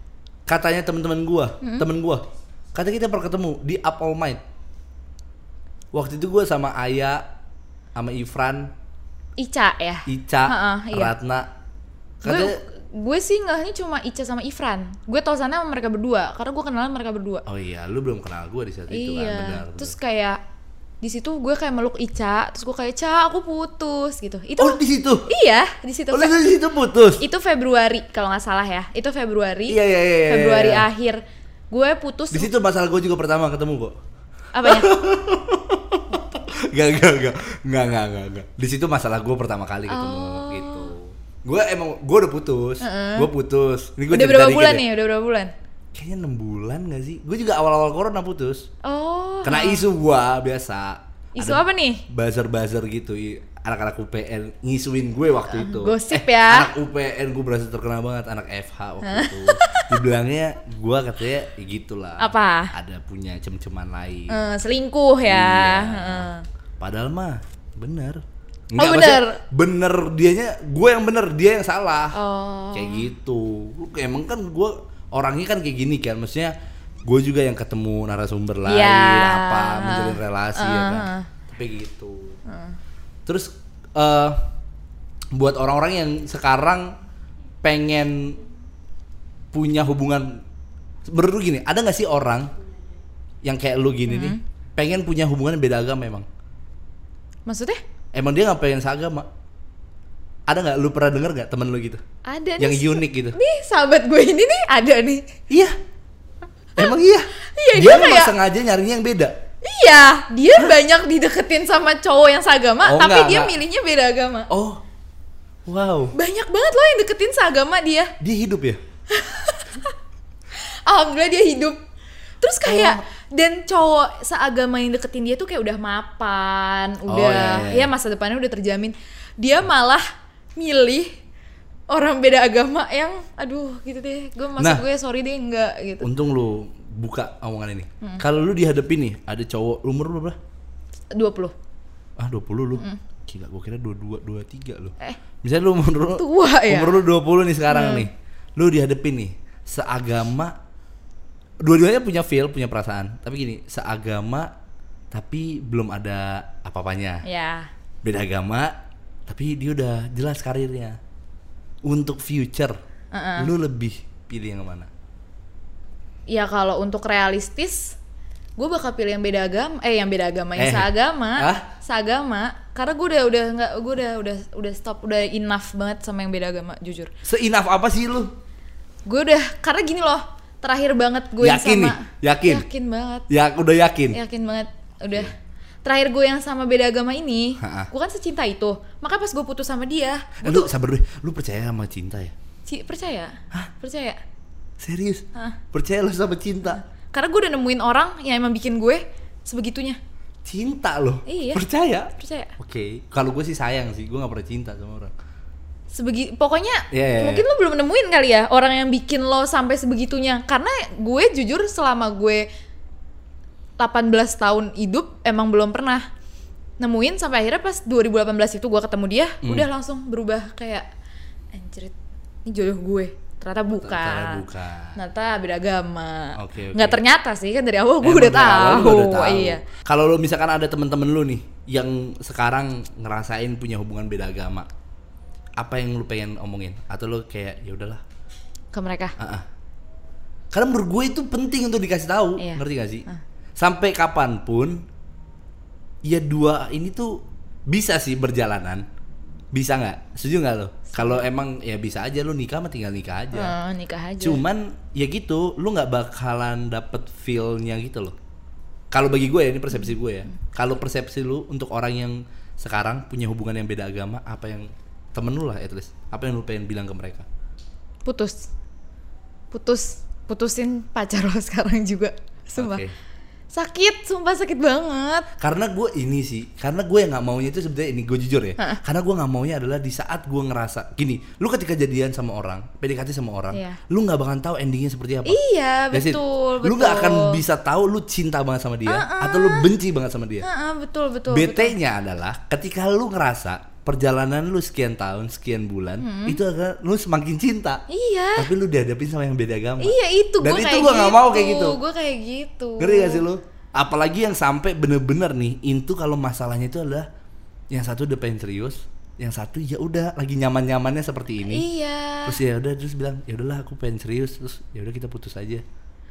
Katanya teman-teman gua, Hmm. temen gua. Katanya kita pernah ketemu di Up All Night. Waktu itu gua sama Aya, sama Ifran, Ica ya? Ica, Ha-ha, iya. Ratna. Gue Katanya gue sih ngehnya cuma Ica sama Ifran. Gue tau sana sama mereka berdua karena gue kenalan mereka berdua. Oh iya, lu belum kenal gue di saat itu kan, iya. benar. Terus kayak di situ gue kayak meluk Ica, terus gue kayak Ca, aku putus gitu. Itu oh di situ. iya di situ. Oh di situ putus. Itu Februari kalau nggak salah ya. Itu Februari. Iya iya iya. iya, Februari iya. akhir. Gue putus Di situ masalah gue juga pertama ketemu kok. apanya? Gak gak gak gak gak gak gak. Di situ masalah gue pertama kali ketemu Oh. gitu. Gue emang gue udah putus. Gue putus. Ini gue Udah berapa bulan nih? Udah berapa bulan? Kayaknya enam bulan gak sih? Gue juga awal-awal corona putus. Oh. Kena isu gua biasa. Isu Ada apa nih? Buzzer-buzzer gitu. Anak-anak UPN ngisuin gue waktu itu. gosip Eh, ya. Anak UPN gue berasa terkenal banget. Anak FH waktu itu. Dibilangnya gue katanya ya gitulah. Apa? Ada punya cem-ceman lain. Eh, selingkuh ya. Iya. Heeh. Padahal mah bener. Oh, maksudnya bener. Bener dianya, gue yang bener, dia yang salah. Oh. Kayak gitu. Emang kan gue orangnya kan kayak gini kan maksudnya gue juga yang ketemu narasumber lain Iya. apa menjalin relasi ya kan Uh. tapi gitu terus eh buat orang-orang yang sekarang pengen punya hubungan menurut lu gini ada nggak sih orang yang kayak lu gini nih pengen punya hubungan beda agama emang? Maksudnya? emang dia nggak pengen seagama? Ada nggak? Lu pernah denger nggak temen lu gitu? Ada yang nih. unik gitu? Nih sahabat gue ini nih ada nih. iya. Emang iya? Iya, dia dia memang kayak- sengaja nyarinya yang beda Iya, dia banyak dideketin sama cowok yang seagama, Oh, tapi enggak, dia enggak. milihnya beda agama. oh wow Banyak banget loh yang deketin seagama dia. dia hidup ya Alhamdulillah dia hidup. Terus kayak Oh. dan cowok seagama yang deketin dia tuh kayak udah mapan, Oh, udah iya, iya. ya masa depannya udah terjamin. Dia malah milih orang beda agama yang aduh gitu deh. Gue maksud Nah. gue sorry deh enggak gitu. untung lu buka omongan ini. Hmm. kalau lu dihadapin nih ada cowok umur berapa? 20. ah 20 lu? Gila gua kira 22 23 lu. Eh, misalnya lu umur lu Tua ya? umur lu 20 nih sekarang nih. Lu dihadapin nih seagama dua-duanya punya feel punya perasaan. Tapi gini seagama tapi belum ada apa-apanya. Ya. beda agama tapi dia udah jelas karirnya. Untuk future Uh-uh. lu lebih pilih yang mana Ya kalau untuk realistis, gue bakal pilih yang beda agama, eh yang beda agama, Eh. yang seagama, Hah? seagama. Karena gue udah udah nggak, gue udah udah udah stop, udah enough banget sama yang beda agama, jujur. seinaf apa sih lu Gue udah karena gini loh, terakhir banget gue yang Yakin sama, nih? Yakin? yakin banget, ya udah yakin yakin banget, udah. Terakhir gue yang sama beda agama ini, gue kan secinta itu. Maka pas gue putus sama dia, Eh, lu sabar dulu lu percaya sama cinta ya ci, percaya, percaya. Serius? Hah. percaya lu sama cinta. Karena gue udah nemuin orang yang emang bikin gue sebegitunya, cinta lo Iya. percaya? Percaya. oke. Kalau gue sih sayang sih gue nggak pernah cinta sama orang. Sebegi pokoknya Iya, iya, mungkin iya. lo belum nemuin kali ya orang yang bikin lo sampai sebegitunya. Karena gue jujur selama gue 18 tahun hidup emang belum pernah nemuin. Sampai akhirnya pas 2018 itu gue ketemu dia Hmm. udah langsung berubah kayak anjir ini jodoh gue ternyata bukan Ternyata bukan. ternyata beda agama Oke, oke. nggak ternyata sih kan dari awal gue udah tahu. udah tahu. iya kalau lu misalkan ada temen-temen lu nih yang sekarang ngerasain punya hubungan beda agama apa yang lu pengen omongin atau lu kayak ya udahlah ke mereka ah. karena menurut gue itu penting untuk dikasih tahu Iya. ngerti gak sih Ah. sampai kapan pun ya dua ini tuh bisa sih berjalanan bisa nggak setuju nggak lo kalau emang ya bisa aja lu nikah mah tinggal nikah aja Eh, nikah aja Cuman ya gitu, lu nggak bakalan dapet feel-nya gitu loh. Kalau bagi gue ya ini persepsi gue ya. Kalau persepsi lu untuk orang yang sekarang punya hubungan yang beda agama, apa yang temen lu lah at least, apa yang lu pengen bilang ke mereka? putus putus putusin pacar lo sekarang juga sumpah Oke. Sakit sumpah sakit banget Karena gue ini sih, karena gue yang nggak maunya itu sebenarnya ini gue jujur ya. Ha-ha. Karena gue nggak maunya adalah di saat gue ngerasa gini, lu ketika jadian sama orang, PDKT sama orang, Iya. lu nggak bakalan tahu endingnya seperti apa. iya That's betul betul Lu nggak akan bisa tahu lu cinta banget sama dia atau lu benci banget sama dia. Heeh, betul betul betul. BT-nya adalah ketika lu ngerasa perjalanan lu sekian tahun, sekian bulan, itu akan lu semakin cinta. iya Tapi lu dihadapin sama yang beda agama. iya itu Dan gue itu kayak gua gitu nggak mau kayak gitu. gue kayak gitu Ngerti gak sih lu? Apalagi yang sampai bener-bener nih, itu kalau masalahnya itu adalah yang satu udah pengen serius, yang satu ya udah lagi nyaman-nyamannya seperti ini. iya Terus ya udah terus bilang, ya udahlah aku pengen serius, terus ya udah kita putus aja.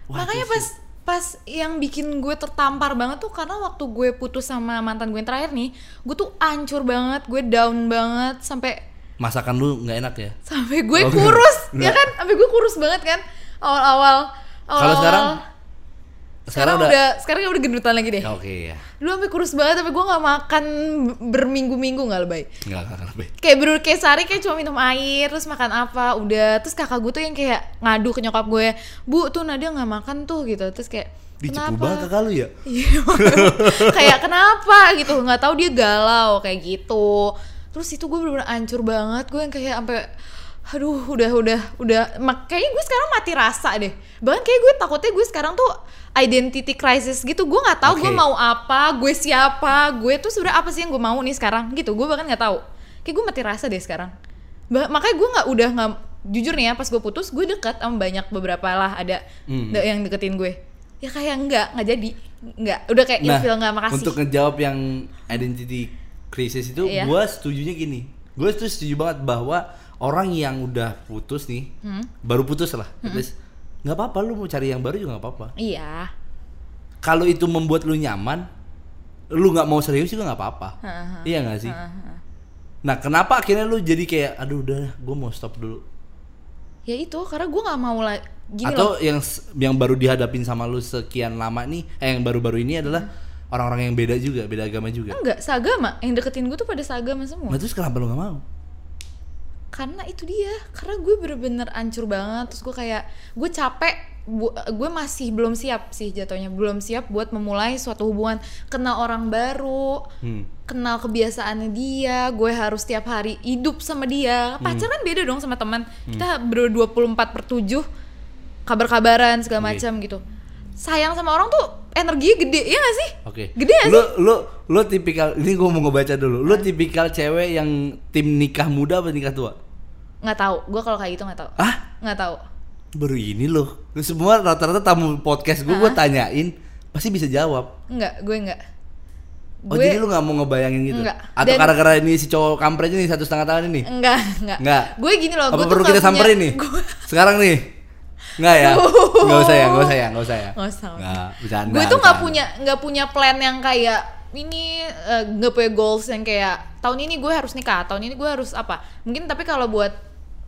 Wah, makanya pas sih- pas yang bikin gue tertampar banget tuh karena waktu gue putus sama mantan gue yang terakhir nih gue tuh ancur banget gue down banget sampai masakan lu nggak enak ya? sampai gue Oh, kurus enggak. ya kan sampai gue kurus banget kan awal-awal Kalau awal-awal. Sekarang? sekarang, udah, sekarang udah gendutan lagi deh. Oke ya. dulu sampai kurus banget tapi gue nggak makan berminggu-minggu nggak lebay enggak, enggak lebih. kayak bener kayak sehari kayak cuma minum air terus makan apa udah. Terus kakak gue tuh yang kayak ngadu ke nyokap gue bu tuh Nadia nggak makan tuh gitu. Terus kayak Dicepu kenapa? banget kakak lu ya? Iya, kayak kenapa? gitu. Nggak tahu dia galau kayak gitu. Terus itu gue bener-bener hancur banget. Gue yang kayak sampai aduh udah udah udah. Mak kayaknya gue sekarang mati rasa deh. Bahkan kayak gue takutnya gue sekarang tuh identity crisis gitu. Gue nggak tahu gue Oke. mau apa gue siapa gue tuh sebenarnya apa sih yang gue mau nih sekarang gitu. Gue bahkan nggak tahu. Kayak gue mati rasa deh sekarang. Bah- makanya gue nggak udah nggak jujur nih ya pas gue putus gue deket sama banyak beberapa lah. Ada Hmm. yang deketin gue. Ya kayak enggak nggak jadi. Nggak udah kayak Nah, ilfil nggak makasih. untuk ngejawab yang identity crisis itu, Iya. gua setujunya gini. Gue tuh setuju banget bahwa orang yang udah putus nih, Hmm. baru putus lah, terus nggak apa-apa lu mau cari yang baru juga nggak apa-apa. iya Kalau itu membuat lu nyaman, lu nggak mau serius juga nggak apa-apa. Iya nggak sih? Heeh. Nah, kenapa akhirnya lu jadi kayak, aduh udah, gue mau stop dulu. ya itu karena gue nggak mau lah gini Atau loh yang yang baru dihadapin sama lu sekian lama nih, eh yang baru-baru ini adalah orang-orang yang beda juga, beda agama juga. enggak seagama yang deketin gue tuh pada seagama semua Nah terus kenapa lu nggak mau? Karena itu dia karena gue bener-bener ancur banget terus gue kayak gue capek gue masih belum siap sih jatuhnya belum siap buat memulai suatu hubungan kenal orang baru Hmm. kenal kebiasaannya dia gue harus tiap hari hidup sama dia pacaran beda dong sama teman kita ber 24 per 7 kabar-kabaran segala Oke. macam gitu sayang sama orang tuh energinya gede ya gak sih Oke. Gede gak lu, lu lu tipikal ini gua mau ngebaca dulu. Lu tipikal cewek yang tim nikah muda apa nikah tua? Nggak tahu gue kalau kayak gitu nggak tahu Ah, nggak tahu baru ini loh. Lu semua rata-rata tamu podcast gua gua tanyain pasti bisa jawab. nggak gue nggak Oh jadi lu nggak mau ngebayangin gitu? Enggak. Atau Dan- gara-gara ini si cowok kampretnya nih satu setengah tahun ini? Enggak, enggak. Enggak. Gue gini loh, Apa gue perlu kita samperin nih? Gue Sekarang nih? Enggak ya? Enggak usah ya, enggak usah ya, enggak usah ya. Nggak usah. Enggak, bercanda. gue tuh nggak punya nggak punya plan yang kayak ini nggak punya goals yang kayak tahun ini gue harus nikah, tahun ini gue harus apa? Mungkin tapi kalau buat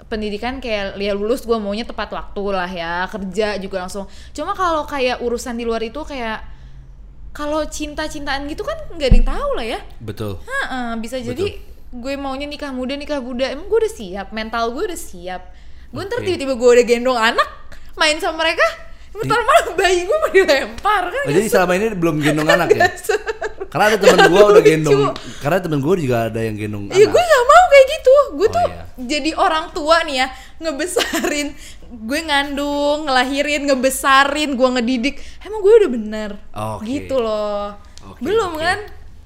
pendidikan kayak ya lulus gue maunya tepat waktu lah ya kerja juga langsung. Cuma kalau kayak urusan di luar itu kayak kalau cinta-cintaan gitu kan nggak ada yang tahu lah ya. Betul. Heeh, bisa jadi gue maunya nikah muda nikah muda emang gue udah siap mental gue udah siap gue ntar Oke. tiba-tiba gue udah gendong anak main sama mereka bentar malah bayi gue mau dilempar kan Oh, jadi selama ini belum gendong anak ya? Karena ada temen gua udah gendong. Karena temen gua juga ada yang gendong Iya anak. gue gak mau kayak gitu Gue Oh, tuh iya. jadi orang tua nih ya Ngebesarin Gue ngandung, ngelahirin, ngebesarin, gue ngedidik Emang gue udah bener. Gitu loh Belum kan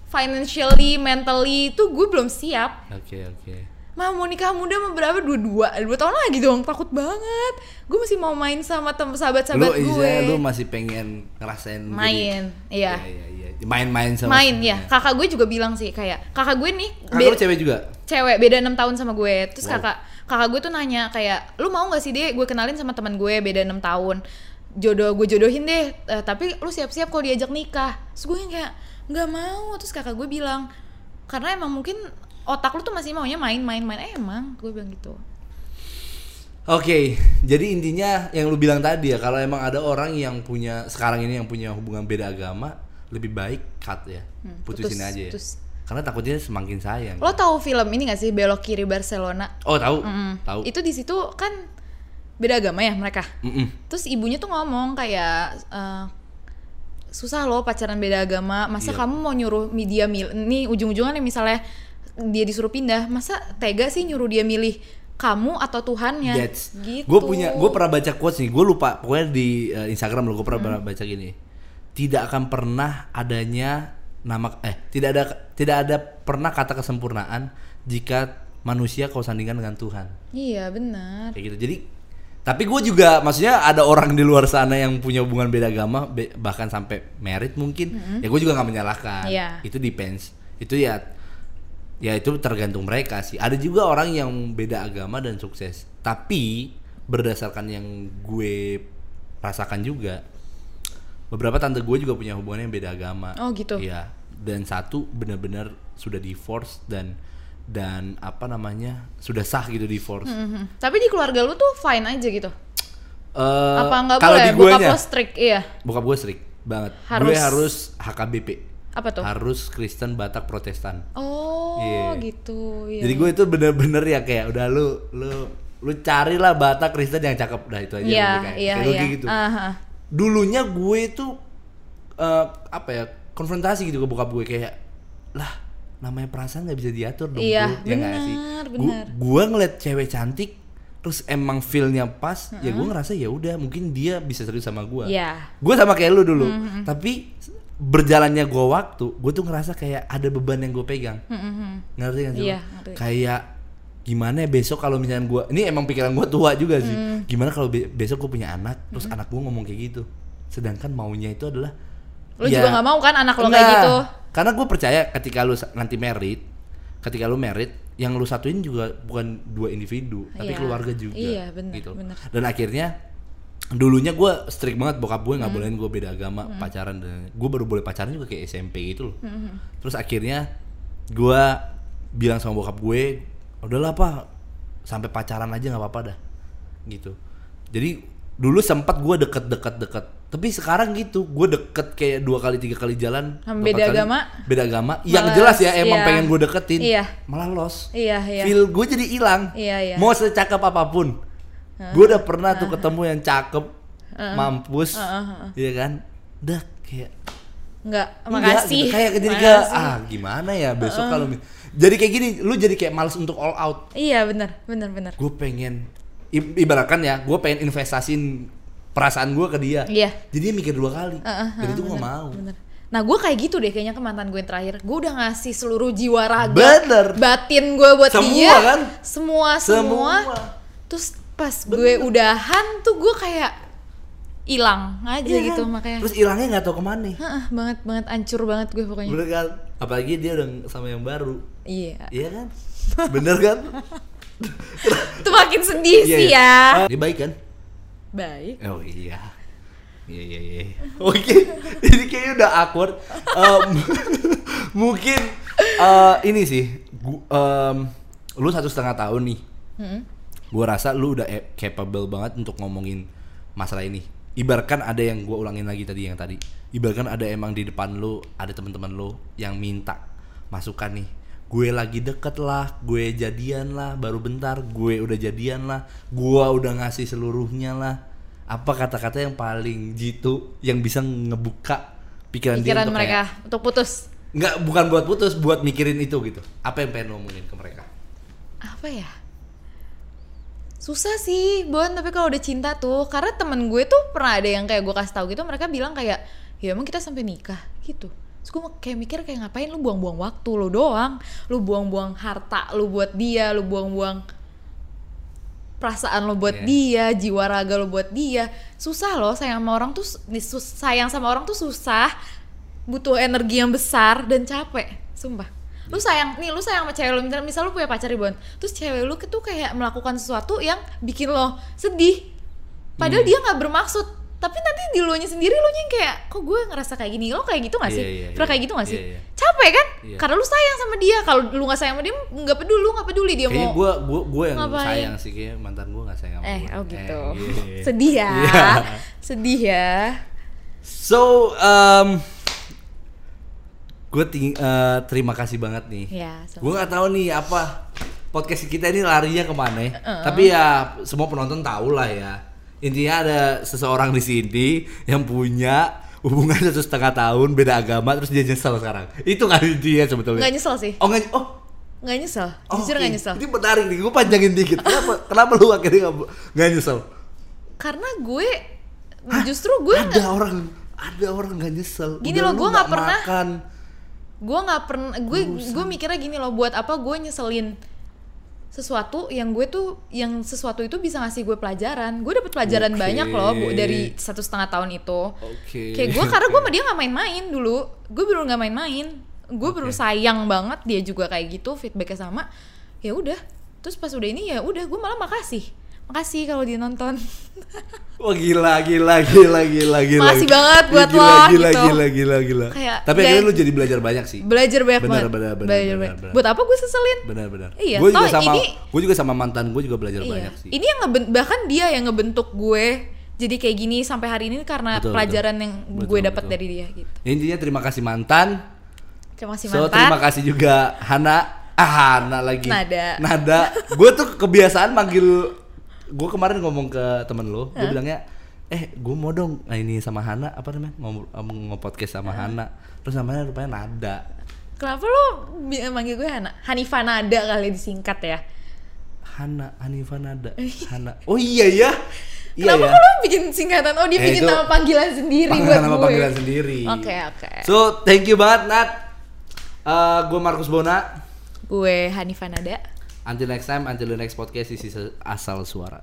Financially, mentally itu gue belum siap Oke oke. Mah mau nikah muda mau berapa? Dua-dua Dua tahun lagi dong Takut banget. Gue masih mau main sama tem Lu sahabat-sahabat gue. istilahnya lu masih pengen ngerasain jadi- Main Iya. Iya iya iya. Main-main sama Main ya Kakak gue juga bilang sih Kayak Kakak gue nih Kakak lu cewek juga? cewek beda enam tahun sama gue. Terus Wow. kakak kakak gue tuh nanya kayak lu mau nggak sih deh gue kenalin sama teman gue beda enam tahun. Jodoh gue jodohin deh. Eh, tapi lu siap-siap kalau diajak nikah. Terus gue kayak nggak mau. Terus kakak gue bilang karena emang mungkin otak lu tuh masih maunya main-main-main eh, emang gue bilang gitu Oke, jadi intinya yang lu bilang tadi ya, kalau emang ada orang yang punya sekarang ini yang punya hubungan beda agama, lebih baik cut ya, Hmm, putusin putus, aja ya. putus. Karena takutnya semakin sayang. lo tahu film ini gak sih belok kiri Barcelona Oh tahu, Mm-mm. tahu. itu di situ kan beda agama ya mereka Mm-mm. Terus ibunya tuh ngomong kayak eh, susah loh pacaran beda agama. Masa Iya. kamu mau nyuruh mi- dia milih nih ujung-ujungnya nih misalnya dia disuruh pindah, masa tega sih nyuruh dia milih kamu atau Tuhannya? That's, gitu. gue punya, gue pernah baca quotes nih, gue lupa, pokoknya di eh, Instagram lo, gue pernah Hmm. baca gini, tidak akan pernah adanya nama, eh tidak ada, tidak ada pernah kata kesempurnaan jika manusia kau sandingkan dengan Tuhan, Iya benar. kayak gitu. Jadi, tapi gue juga, maksudnya ada orang di luar sana yang punya hubungan beda agama, be- bahkan sampai merit mungkin, ya gue juga nggak menyalahkan. Iya. itu depends, itu ya ya itu tergantung mereka sih. Ada juga orang yang beda agama dan sukses. Tapi berdasarkan yang gue rasakan juga, beberapa tante gue juga punya hubungan yang beda agama. Oh, gitu. Iya. Dan satu benar-benar sudah divorce dan dan apa namanya sudah sah gitu divorce. Mhm. Tapi di keluarga lu tuh fine aja gitu. Eh, Apa nggak boleh? di Bokap lo strict, iya. bokap gue strict banget. Gue Harus- harus HKBP. Apa tuh? Harus Kristen Batak Protestan. Oh Iya. gitu. Iya. Jadi gue itu bener-bener ya kayak udah lu lu lu carilah Batak Kristen yang cakep dah itu aja Iya udah kayak, iya kayak iya. gitu. Aha. Dulunya gue itu eh, apa ya konfrontasi gitu ke bokap gue kayak lah namanya perasaan nggak bisa diatur dong Iya, bro." Ya nggak benar, sih? Gu- gue ngeliat cewek cantik terus emang feelnya pas ya gue ngerasa ya udah mungkin dia bisa serius sama gue Iya. gue sama kayak lu dulu tapi berjalannya gue waktu gue tuh ngerasa kayak ada beban yang gue pegang Mhm. ngerti kan sih Iya, ngerti. kayak gimana ya besok kalau misalnya gue ini emang pikiran gue tua juga sih Hmm. gimana kalau be- besok gue punya anak terus anak gue ngomong kayak gitu sedangkan maunya itu adalah Lu ya, juga nggak mau kan anak lo kayak enggak. gitu? karena gue percaya ketika lu nanti merit ketika lu merit yang lu satuin juga bukan dua individu tapi Iya. keluarga juga Iya, benar, gitu benar. dan akhirnya dulunya gue strict banget bokap gue Hmm. nggak bolehin gue beda agama pacaran dan gue baru boleh pacaran juga kayak SMP gitu loh Hmm, terus akhirnya gue bilang sama bokap gue udahlah apa sampai pacaran aja nggak apa-apa dah gitu jadi dulu sempat gue deket-deket deket tapi sekarang gitu gue deket kayak dua kali tiga kali jalan beda kali, agama? beda agama yang Malas, jelas ya emang iya. pengen gue deketin Iya. malah los Iya, iya. feel gue jadi hilang Iya, iya. mau secakep apa pun gue udah pernah tuh ketemu yang cakep mampus iya kan udah kayak Nggak, Enggak, makasih. gitu. kayak jadi kayak ah gimana ya besok kalau mi- jadi kayak gini lu jadi kayak males untuk all out Iya, benar, benar, benar. gue pengen ibaratkan ya gue pengen investasiin perasaan gue ke dia Iya. jadi dia mikir dua kali Heeh, dan itu gue mau Bener. Nah gue kayak gitu deh kayaknya ke mantan gue yang terakhir Gue udah ngasih seluruh jiwa raga Bener. Batin gue buat Semua, dia kan? Semua, semua, Semua. Terus pas gue udahan tuh gue kayak hilang aja Iya gitu kan? makanya terus hilangnya nggak tahu ke mana Heeh, banget banget ancur banget gue pokoknya bener kan apalagi dia udah sama yang baru Iya iya kan bener kan Itu makin sedih Iya, sih iya. ya Ah, dia baik kan Baik Oh iya. Iya iya iya. Oke, ini kayaknya udah awkward. Em, mungkin eh, ini sih, gu, em, lu satu setengah tahun nih. Hmm. Gua rasa lu udah e- capable banget untuk ngomongin masalah ini. Ibaratkan ada yang gua ulangin lagi tadi yang tadi. Ibaratkan ada emang di depan lu ada teman-teman lu yang minta masukan nih. Gue lagi deket lah, gue jadian lah, baru bentar gue udah jadian lah, gua udah ngasih seluruhnya lah. Apa kata-kata yang paling jitu yang bisa ngebuka pikiran, dia Pikiran untuk mereka kayak, untuk putus nggak bukan buat putus, buat mikirin itu gitu. Apa yang pengen ngomongin ke mereka? apa ya susah sih Bon tapi kalau udah cinta tuh karena temen gue tuh pernah ada yang kayak gue kasih tahu gitu mereka bilang kayak ya emang kita sampai nikah gitu. Terus gue kayak mikir kayak ngapain lu buang-buang waktu lu doang? Lu buang-buang harta lu buat dia lu buang-buang perasaan lo buat Iya. dia jiwa raga lo buat dia. Susah loh sayang sama orang tuh sayang sama orang tuh susah butuh energi yang besar dan capek sumpah lu sayang nih lu sayang sama cewek lu misal, misal lu punya pacar Ibon terus cewek lu tuh kayak melakukan sesuatu yang bikin lo sedih padahal Hmm. dia nggak bermaksud tapi nanti di lu sendiri lu yang kayak kok gue ngerasa kayak gini lo kayak gitu gak sih Iya, iya, pernah iya. kayak gitu gak sih Iya, iya. capek kan Iya. karena lu sayang sama dia kalau lu nggak sayang sama dia nggak peduli lu nggak peduli dia Kayaknya mau gue gue gue yang ngapain? sayang sih kayaknya mantan gue nggak sayang sama Eh, gue. oh gitu. iya. Sedih ya. Iya. Sedih ya. So, um, gue terima kasih banget nih. Ya, sama. Gue nggak tahu nih apa podcast kita ini larinya ke mana. ya. Uh-uh. Tapi ya semua penonton tahu lah ya. Intinya ada seseorang di sini yang punya hubungan satu setengah tahun beda agama terus dia nyesel sekarang. Itu kan intinya sebetulnya. Nggak nyesel sih. Oh nggak oh Nggak nyesel. Oh, Jujur nggak nyesel. Ini menarik nih, gue panjangin dikit. Kenapa, kenapa lu akhirnya nggak nggak nyesel? Karena gue justru gue ada nggak orang, ada orang nggak nyesel. Gini Udah loh, gue nggak pernah- makan. Gue nggak pernah gue gue mikirnya gini loh buat apa gue nyeselin sesuatu yang gue tuh yang sesuatu itu bisa ngasih gue pelajaran. Gue dapet pelajaran Oke. banyak loh Bu, dari satu setengah tahun itu. Oke. kayak gue karena gue sama dia nggak main-main dulu. Gue baru nggak main-main. Gue baru sayang banget dia juga kayak gitu feedbacknya sama. Ya udah terus pas udah ini ya udah gue malah makasih makasih kalau dia nonton Wah gila, gila, gila, gila, gila. Makasih banget buat gila, lo, Gila, gitu. gila, gila, gila. Kayak, Tapi akhirnya lu jadi belajar banyak sih. belajar banyak Benar, banget benar, benar, benar, banyak. benar. buat apa gue seselin Benar, benar. Iya, Gue juga sama, ini- gue juga sama mantan gue juga belajar Iya. banyak sih. Ini yang bahkan dia yang ngebentuk gue jadi kayak gini sampai hari ini karena Betul, pelajaran betul. yang Betul, gue dapat dari dia gitu. Intinya terima kasih mantan. Terima kasih So mantan. terima kasih juga Hana. Ah Hana lagi. Nada. Nada. gue tuh kebiasaan manggil. Gue kemarin ngomong ke temen lo. Gue bilangnya, eh gue mau dong nah, ini sama Hana apa namanya ngomong ngomong podcast sama Hana. Terus namanya rupanya Nada. Kenapa lo bi- manggil gue Hana? Hanifa Nada kali disingkat ya. Hana, Hanifa Nada, Hana. Oh iya ya. Iya Kenapa ya. lo bikin singkatan? Oh dia Eh, bikin nama panggilan sendiri buat nama gue. panggilan sendiri. Oke oke. So, thank you banget Nat. gue Markus Bona. gue Hanifa Nada. Until next time, until the next podcast, this is asal suara.